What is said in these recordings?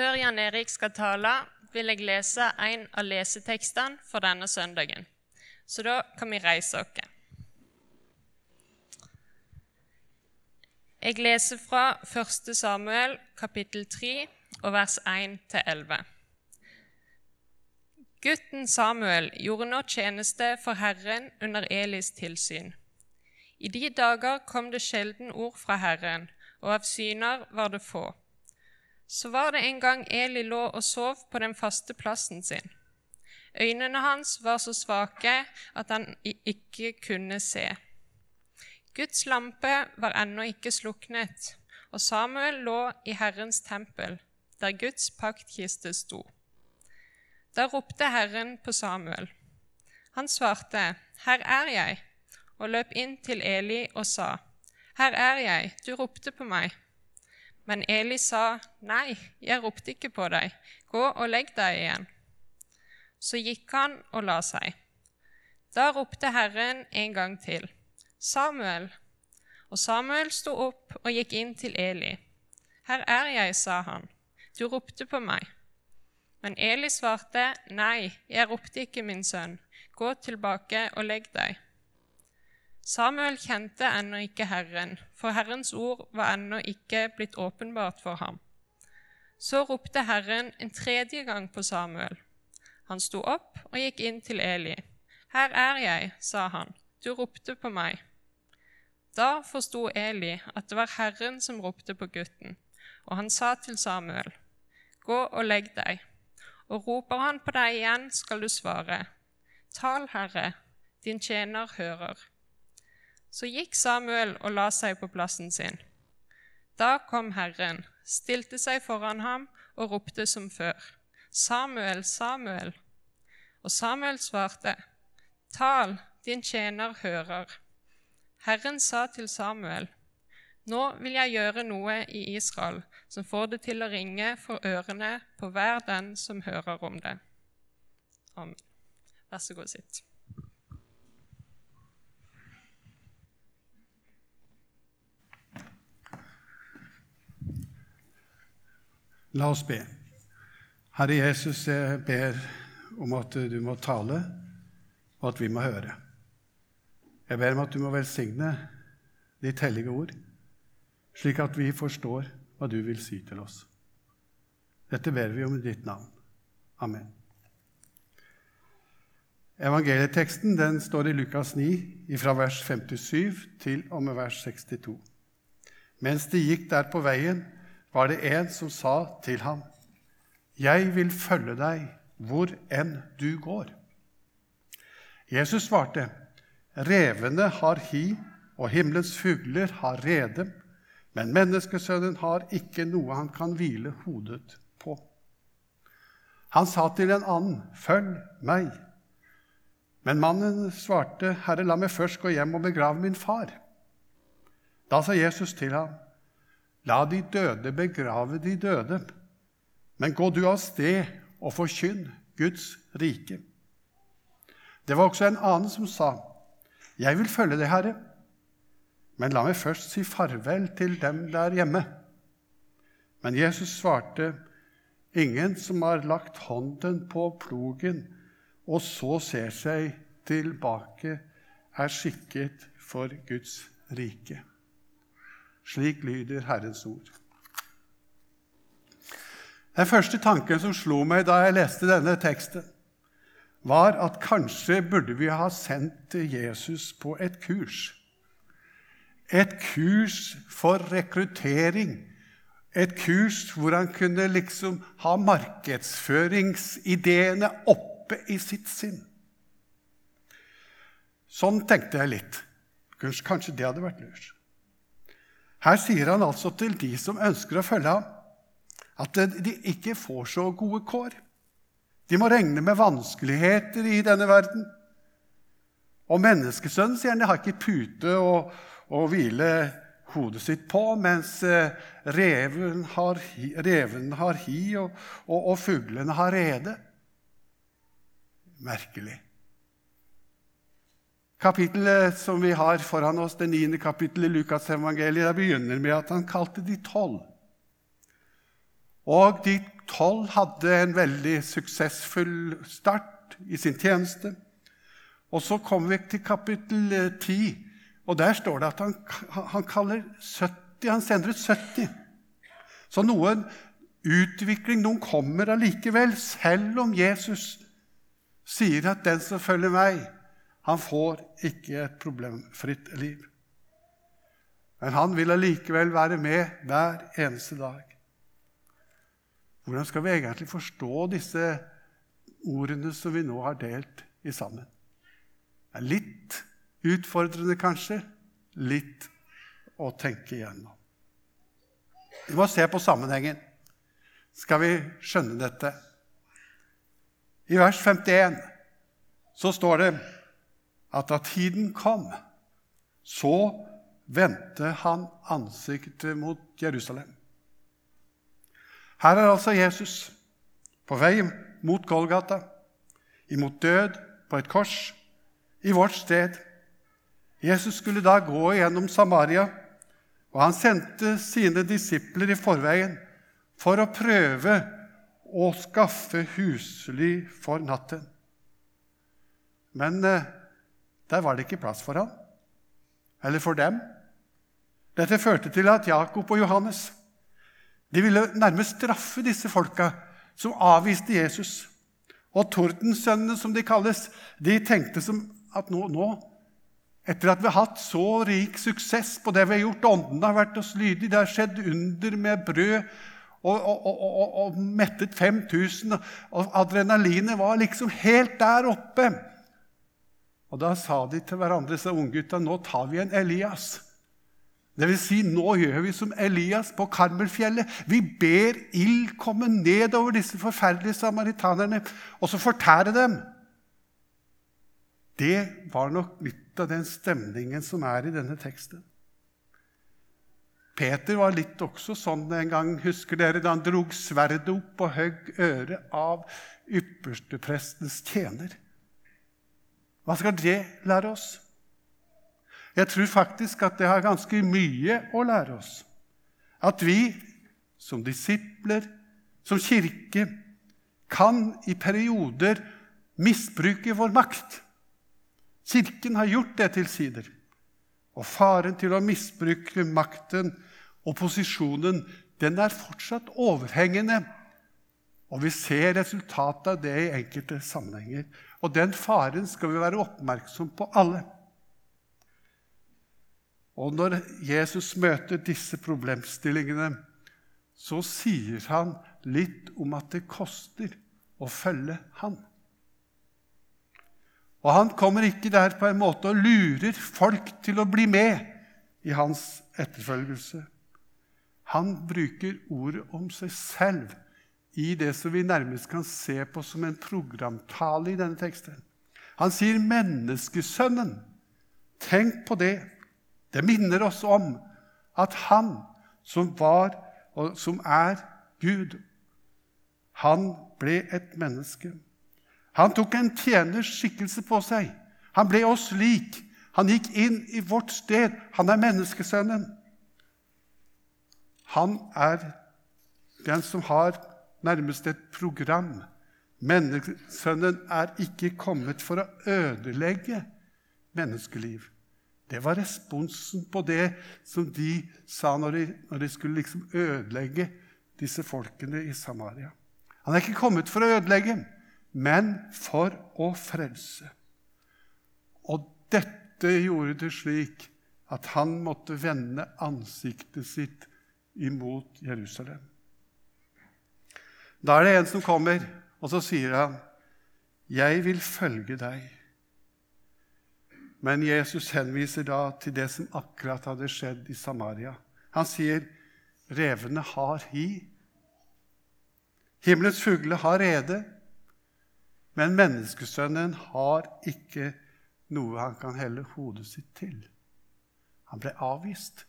Før Jan Erik skal tale, vil jeg lese en av lesetekstene for denne søndagen. Så da kan vi reise oss. Jeg leser fra 1. Samuel kapittel 3 og vers 1-11. Gutten Samuel gjorde nå tjeneste for Herren under Elis tilsyn. I de dager kom det sjelden ord fra Herren, og av syner var det få. Så var det en gang Eli lå og sov på den faste plassen sin. Øynene hans var så svake at han ikke kunne se. Guds lampe var ennå ikke sluknet, og Samuel lå i Herrens tempel, der Guds paktkiste sto. Da ropte Herren på Samuel. Han svarte, Her er jeg, og løp inn til Eli og sa, Her er jeg, du ropte på meg. Men Eli sa, Nei, jeg ropte ikke på deg, gå og legg deg igjen. Så gikk han og la seg. Da ropte Herren en gang til, Samuel. Og Samuel sto opp og gikk inn til Eli. Her er jeg, sa han, du ropte på meg. Men Eli svarte, Nei, jeg ropte ikke, min sønn, gå tilbake og legg deg. Samuel kjente ennå ikke Herren, for Herrens ord var ennå ikke blitt åpenbart for ham. Så ropte Herren en tredje gang på Samuel. Han sto opp og gikk inn til Eli. Her er jeg, sa han, du ropte på meg. Da forsto Eli at det var Herren som ropte på gutten, og han sa til Samuel, Gå og legg deg. Og roper han på deg igjen, skal du svare, Tal, Herre, din tjener hører. Så gikk Samuel og la seg på plassen sin. Da kom Herren, stilte seg foran ham og ropte som før, Samuel, Samuel. Og Samuel svarte, Tal, din tjener hører. Herren sa til Samuel, Nå vil jeg gjøre noe i Israel som får det til å ringe for ørene på hver den som hører om det. Amen. Vær så god, sitt. La oss be. Herre Jesus, jeg ber om at du må tale, og at vi må høre. Jeg ber om at du må velsigne ditt hellige ord, slik at vi forstår hva du vil si til oss. Dette ber vi om i ditt navn. Amen. Evangelieteksten den står i Lukas 9, fra vers 57 til og med vers 62. Mens de gikk der på veien, var det en som sa til ham, 'Jeg vil følge deg hvor enn du går.' Jesus svarte, 'Revene har hi, og himmelens fugler har rede, men menneskesønnen har ikke noe han kan hvile hodet på.' Han sa til en annen, 'Følg meg.' Men mannen svarte, 'Herre, la meg først gå hjem og begrave min far.' Da sa Jesus til ham, La de døde begrave de døde, men gå du av sted og forkynn Guds rike. Det var også en annen som sa, Jeg vil følge deg, Herre, men la meg først si farvel til dem der hjemme. Men Jesus svarte, Ingen som har lagt hånden på plogen og så ser seg tilbake, er skikket for Guds rike. Slik lyder Herrens ord. Den første tanken som slo meg da jeg leste denne teksten, var at kanskje burde vi ha sendt Jesus på et kurs. Et kurs for rekruttering. Et kurs hvor han kunne liksom ha markedsføringsideene oppe i sitt sinn. Sånn tenkte jeg litt. Kanskje det hadde vært lurt. Her sier han altså til de som ønsker å følge ham, at de ikke får så gode kår. De må regne med vanskeligheter i denne verden. Og menneskesønnen, sier han, de har ikke pute å, å hvile hodet sitt på, mens eh, reven har reven har hi og, og, og fuglene har rede. Merkelig. Kapittelet som vi har foran oss, det niende kapittelet i Lukasevangeliet, begynner med at han kalte de tolv. Og de tolv hadde en veldig suksessfull start i sin tjeneste. Og så kommer vi til kapittel 10, eh, og der står det at han, han kaller 70, han sender ut 70. Så noen utvikling, noen kommer allikevel, selv om Jesus sier at den som følger meg, han får ikke et problemfritt liv. Men han vil allikevel være med hver eneste dag. Hvordan skal vi egentlig forstå disse ordene som vi nå har delt i sammen? Det er litt utfordrende, kanskje. Litt å tenke igjennom. Vi må se på sammenhengen. Skal vi skjønne dette? I vers 51 så står det at da tiden kom, så vendte han ansiktet mot Jerusalem. Her er altså Jesus på vei mot Golgata, imot død på et kors, i vårt sted. Jesus skulle da gå gjennom Samaria, og han sendte sine disipler i forveien for å prøve å skaffe husly for natten. Men eh, der var det ikke plass for ham, eller for dem. Dette førte til at Jakob og Johannes de ville nærmest straffe disse folka som avviste Jesus. Og tordensønnene, som de kalles, de tenkte som at nå, nå, etter at vi har hatt så rik suksess på det vi har gjort åndene har vært oss lydige, det har skjedd under med brød og, og, og, og mettet 5000, og adrenalinet var liksom helt der oppe. Og da sa de til hverandre, disse unggutta, nå tar vi en Elias. Det vil si, nå gjør vi som Elias på Karmelfjellet. Vi ber ild komme ned over disse forferdelige samaritanerne og så fortære dem. Det var nok litt av den stemningen som er i denne teksten. Peter var litt også sånn en gang, husker dere, da han drog sverdet opp og høgg øret av yppersteprestens tjener. Hva skal det lære oss? Jeg tror faktisk at det har ganske mye å lære oss. At vi som disipler, som kirke, kan i perioder misbruke vår makt. Kirken har gjort det til sider. Og faren til å misbruke makten og posisjonen, den er fortsatt overhengende. Og vi ser resultatet av det i enkelte sammenhenger. Og den faren skal vi være oppmerksom på alle. Og når Jesus møter disse problemstillingene, så sier han litt om at det koster å følge han. Og han kommer ikke der på en måte og lurer folk til å bli med i hans etterfølgelse. Han bruker ordet om seg selv i det som vi nærmest kan se på som en programtale i denne teksten. Han sier 'menneskesønnen'. Tenk på det. Det minner oss om at han som var og som er Gud, han ble et menneske. Han tok en tjeners skikkelse på seg. Han ble oss lik. Han gikk inn i vårt sted. Han er menneskesønnen. Han er den som har nærmest et program. Menneskesønnen er ikke kommet for å ødelegge menneskeliv. Det var responsen på det som de sa når de, når de skulle liksom ødelegge disse folkene i Samaria. Han er ikke kommet for å ødelegge, men for å frelse. Og dette gjorde det slik at han måtte vende ansiktet sitt imot Jerusalem. Da er det en som kommer, og så sier han, 'Jeg vil følge deg.' Men Jesus henviser da til det som akkurat hadde skjedd i Samaria. Han sier, 'Revene har hi'. Himmelens fugler har rede, men menneskesønnen har ikke noe han kan helle hodet sitt til. Han ble avvist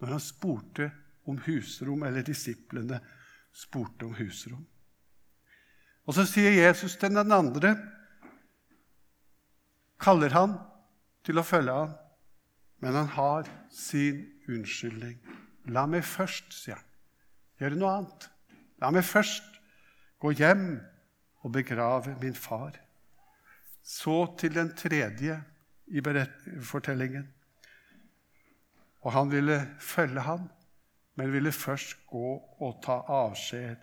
når han spurte om husrom, eller disiplene spurte om husrom. Og så sier Jesus til den andre, kaller han til å følge ham, men han har sin unnskyldning. La meg først, sier han, gjøre noe annet. La meg først gå hjem og begrave min far. Så til den tredje i fortellingen. Og han ville følge ham, men ville først gå og ta avskjed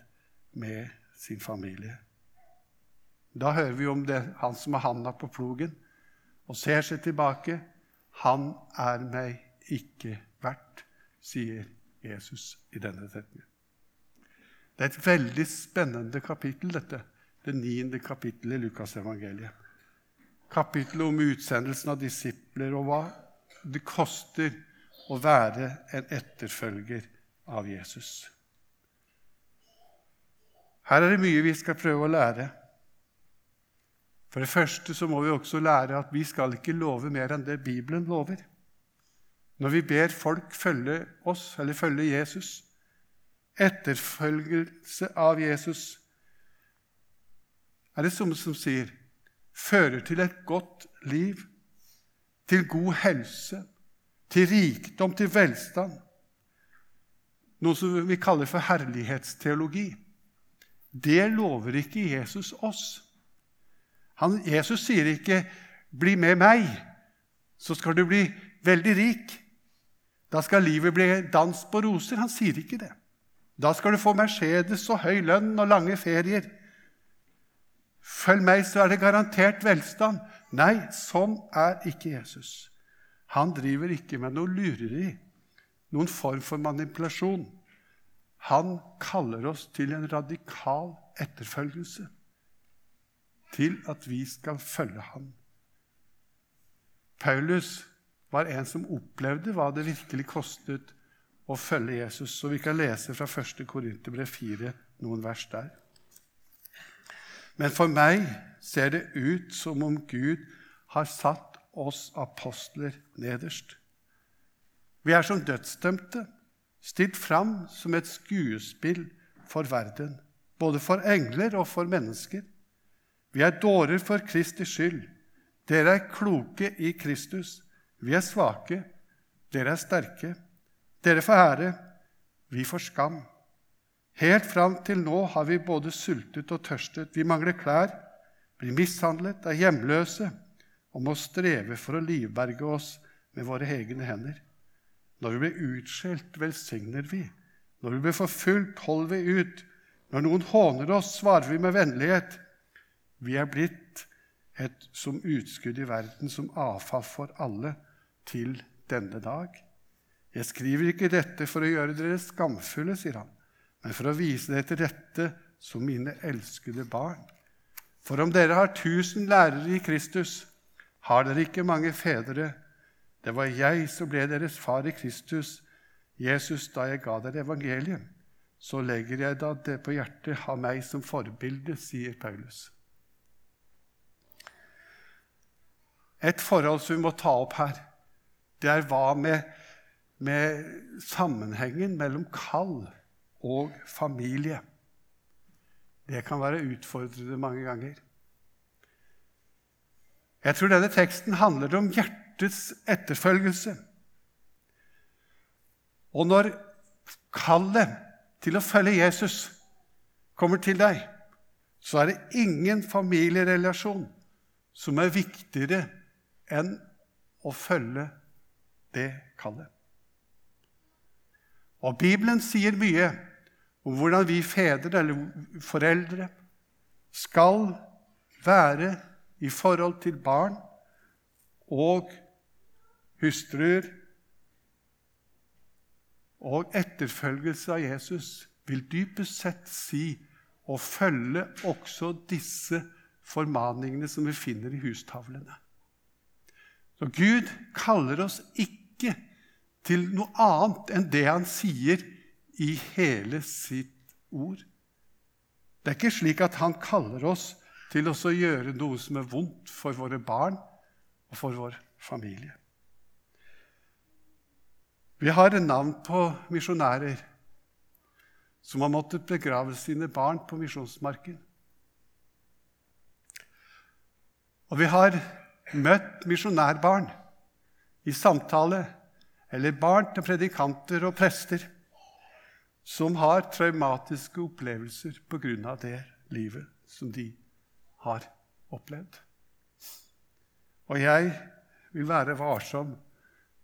med sin familie. Da hører vi om det, han som har handa på plogen og ser seg tilbake. Han er meg ikke verdt, sier Jesus i denne setningen. Det er et veldig spennende kapittel, dette. Det niende kapittelet i Lukasevangeliet. Kapittelet om utsendelsen av disipler og hva det koster å være en etterfølger av Jesus. Her er det mye vi skal prøve å lære. For det første så må vi også lære at vi skal ikke love mer enn det Bibelen lover. Når vi ber folk følge oss, eller følge Jesus, etterfølgelse av Jesus, er det som, som sier fører til et godt liv, til god helse, til rikdom, til velstand. Noe som vi kaller for herlighetsteologi. Det lover ikke Jesus oss. Han, Jesus sier ikke 'bli med meg', så skal du bli veldig rik. Da skal livet bli dans på roser. Han sier ikke det. Da skal du få Mercedes og høy lønn og lange ferier. Følg meg, så er det garantert velstand. Nei, sånn er ikke Jesus. Han driver ikke med noe lureri, noen form for manipulasjon. Han kaller oss til en radikal etterfølgelse til at vi skal følge ham. Paulus var en som opplevde hva det virkelig kostet å følge Jesus. Så vi kan lese fra 1. Korinterbrev 4 noen vers der. Men for meg ser det ut som om Gud har satt oss apostler nederst. Vi er som dødsdømte, stilt fram som et skuespill for verden, både for engler og for mennesker. Vi er dårer for Kristi skyld. Dere er kloke i Kristus. Vi er svake. Dere er sterke. Dere får ære. Vi får skam. Helt fram til nå har vi både sultet og tørstet. Vi mangler klær, blir mishandlet, er hjemløse og må streve for å livberge oss med våre egne hender. Når vi blir utskjelt, velsigner vi. Når vi blir forfulgt, holder vi ut. Når noen håner oss, svarer vi med vennlighet. Vi er blitt et som utskudd i verden, som avfall for alle, til denne dag. Jeg skriver ikke dette for å gjøre dere skamfulle, sier han, men for å vise dere til rette som mine elskede barn. For om dere har tusen lærere i Kristus, har dere ikke mange fedre. Det var jeg som ble deres far i Kristus, Jesus, da jeg ga dere evangeliet. Så legger jeg da det på hjertet, av meg som forbilde, sier Paulus. Et forhold som vi må ta opp her, det er hva med, med sammenhengen mellom kall og familie. Det kan være utfordrende mange ganger. Jeg tror denne teksten handler om hjertets etterfølgelse. Og når kallet til å følge Jesus kommer til deg, så er det ingen familierelasjon som er viktigere enn å følge det kallet. Og Bibelen sier mye om hvordan vi fedre eller foreldre skal være i forhold til barn og hustruer. Og etterfølgelse av Jesus vil dypest sett si å følge også disse formaningene som vi finner i hustavlene. Så Gud kaller oss ikke til noe annet enn det han sier i hele sitt ord. Det er ikke slik at han kaller oss til å gjøre noe som er vondt for våre barn og for vår familie. Vi har navn på misjonærer som har måttet begrave sine barn på misjonsmarken. Og vi har møtt misjonærbarn i samtale, eller barn til predikanter og prester, som har traumatiske opplevelser pga. det livet som de har opplevd. Og jeg vil være varsom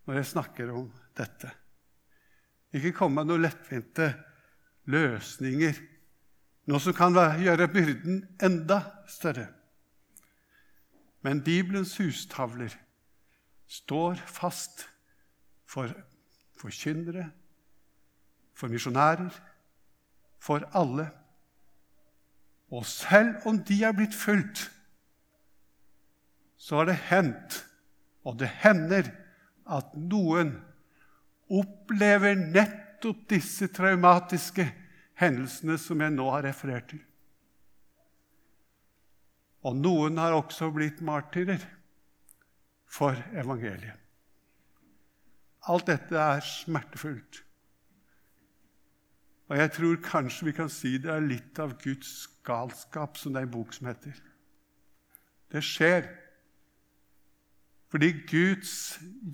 når jeg snakker om dette. Ikke komme med noen lettvinte løsninger, noe som kan gjøre byrden enda større. Men Bibelens hustavler står fast for forkynnere, for misjonærer, for alle. Og selv om de er blitt fulgt, så har det hendt, og det hender, at noen opplever nettopp disse traumatiske hendelsene som jeg nå har referert til. Og noen har også blitt martyrer for evangeliet. Alt dette er smertefullt. Og jeg tror kanskje vi kan si det er litt av Guds galskap, som det er en bok som heter. Det skjer fordi Guds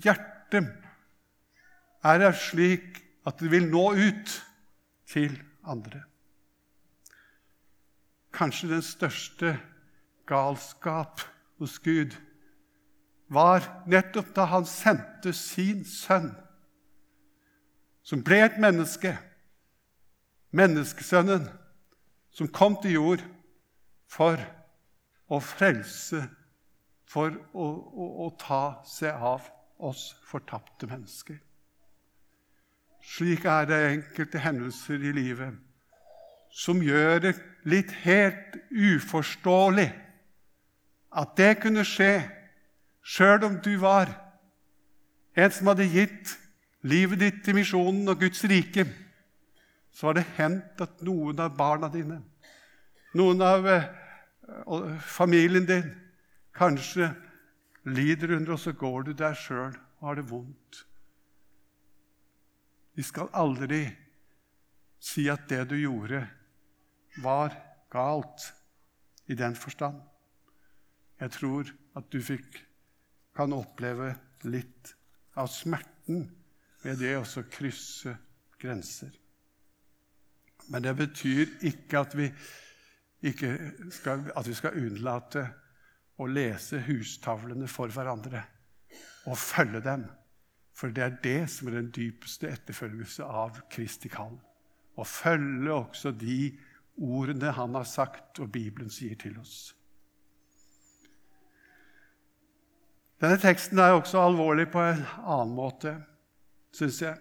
hjerte er slik at det vil nå ut til andre. Kanskje den største galskap hos Gud var nettopp da han sendte sin sønn, som ble et menneske, menneskesønnen, som kom til jord for å frelse, for å, å, å ta seg av oss fortapte mennesker. Slik er det enkelte hendelser i livet som gjør det litt helt uforståelig at det kunne skje sjøl om du var en som hadde gitt livet ditt til misjonen og Guds rike. Så har det hendt at noen av barna dine, noen av eh, familien din, kanskje lider under, og så går du der sjøl og har det vondt. Vi skal aldri si at det du gjorde, var galt i den forstand. Jeg tror at du fikk, kan oppleve litt av smerten ved det å krysse grenser. Men det betyr ikke at vi, ikke skal, at vi skal unnlate å lese hustavlene for hverandre og følge dem. For det er det som er den dypeste etterfølgelse av Kristi kall. Å følge også de ordene han har sagt, og Bibelen sier til oss. Denne teksten er også alvorlig på en annen måte, syns jeg.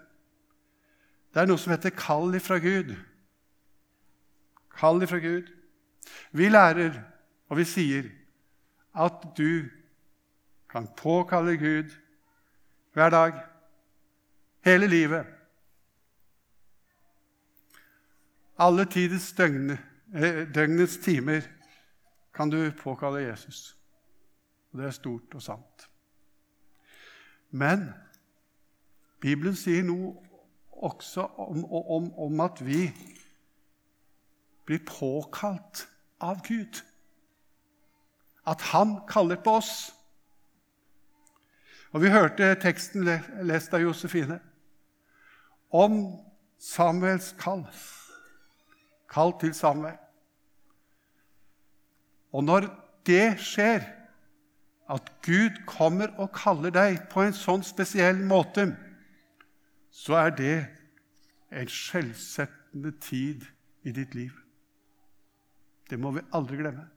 Det er noe som heter kall ifra Gud. Kall ifra Gud. Vi lærer, og vi sier, at du kan påkalle Gud hver dag, hele livet. Alle tidens døgn, eh, døgnets timer kan du påkalle Jesus. Og det er stort og sant. Men Bibelen sier noe også om, om, om at vi blir påkalt av Gud. At Han kaller på oss. Og Vi hørte teksten lest av Josefine om Samuels kall. Kall til Samuel. Og når det skjer, at Gud kommer og kaller deg på en sånn spesiell måte, så er det en skjellsettende tid i ditt liv. Det må vi aldri glemme.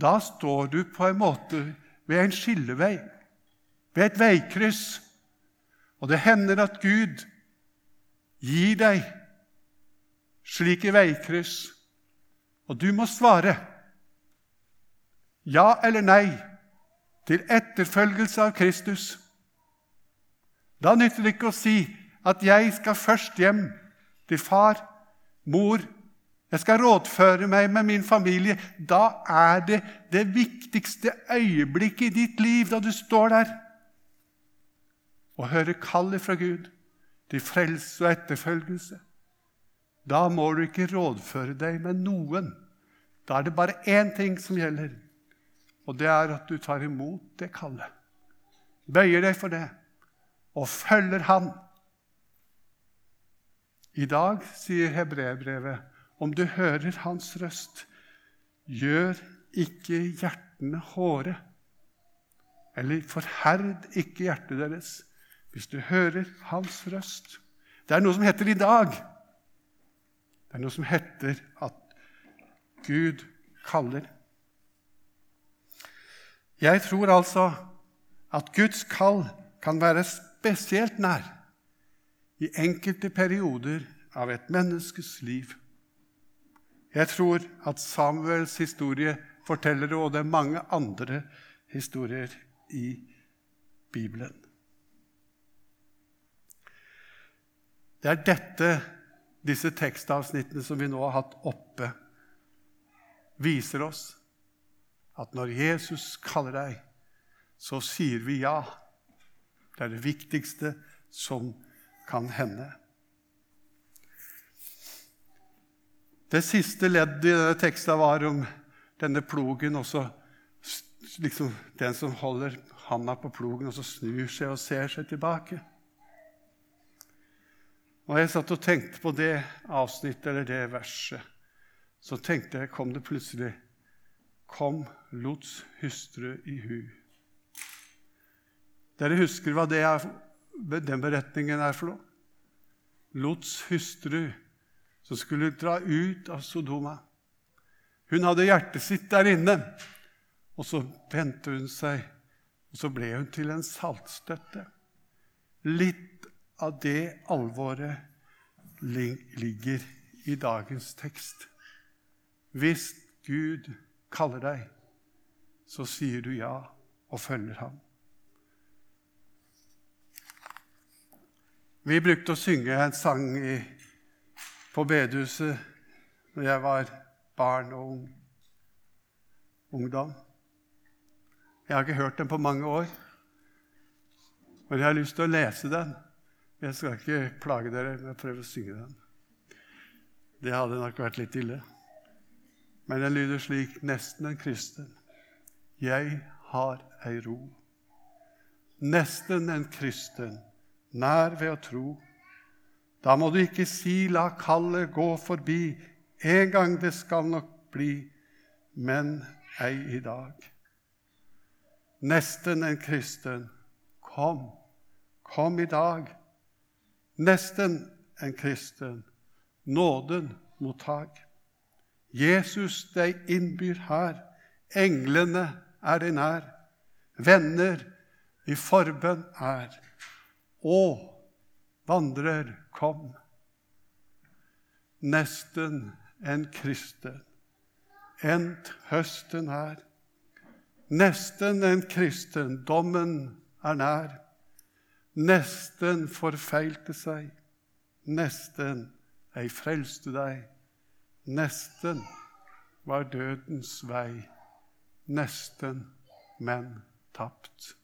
Da står du på en måte ved en skillevei, ved et veikryss, og det hender at Gud gir deg slike veikryss, og du må svare ja eller nei til etterfølgelse av Kristus. Da nytter det ikke å si at 'jeg skal først hjem til far, mor' 'Jeg skal rådføre meg med min familie.' Da er det det viktigste øyeblikket i ditt liv, da du står der og hører kallet fra Gud til frelse og etterfølgelse. Da må du ikke rådføre deg med noen. Da er det bare én ting som gjelder. Og det er at du tar imot det kallet. Bøyer deg for det og følger Han. I dag, sier hebreerbrevet, om du hører hans røst, gjør ikke hjertene hårde, eller forherd ikke hjertet deres hvis du hører hans røst. Det er noe som heter i dag. Det er noe som heter at Gud kaller. Jeg tror altså at Guds kall kan være spesielt nær i enkelte perioder av et menneskes liv. Jeg tror at Samuels historie forteller det, og det er mange andre historier i Bibelen. Det er dette disse tekstavsnittene som vi nå har hatt oppe, viser oss. At når Jesus kaller deg, så sier vi ja. Det er det viktigste som kan hende. Det siste leddet i denne teksten var om denne plogen, og så liksom den som holder handa på plogen, og så snur seg og ser seg tilbake. Når jeg satt og tenkte på det avsnittet eller det verset. Så tenkte jeg, kom det plutselig Kom Lots hustru i hu. Dere husker hva det er, den beretningen er for noe? Lots hustru som skulle dra ut av Sodoma. Hun hadde hjertet sitt der inne, og så vendte hun seg, og så ble hun til en saltstøtte. Litt av det alvoret ligger i dagens tekst. Hvis Gud kaller deg, så sier du ja og følger ham. Vi brukte å synge en sang i, på bedehuset når jeg var barn og ung, ungdom. Jeg har ikke hørt den på mange år, og jeg har lyst til å lese den. Jeg skal ikke plage dere med å prøve å synge den. Det hadde nok vært litt ille. Men den lyder slik, nesten en kristen. Jeg har ei ro. Nesten en kristen, nær ved å tro. Da må du ikke si 'la kallet gå forbi', en gang det skal nok bli, men ei i dag. Nesten en kristen, kom, kom i dag. Nesten en kristen, nåden mottag. Jesus deg innbyr her. Englene er deg nær. Venner i forbønn er. Å, vandrer, kom. Nesten en kristen, endt høsten er. Nesten en kristen, dommen er nær. Nesten forfeilte seg, nesten ei frelste deg. Nesten var dødens vei, nesten, men tapt.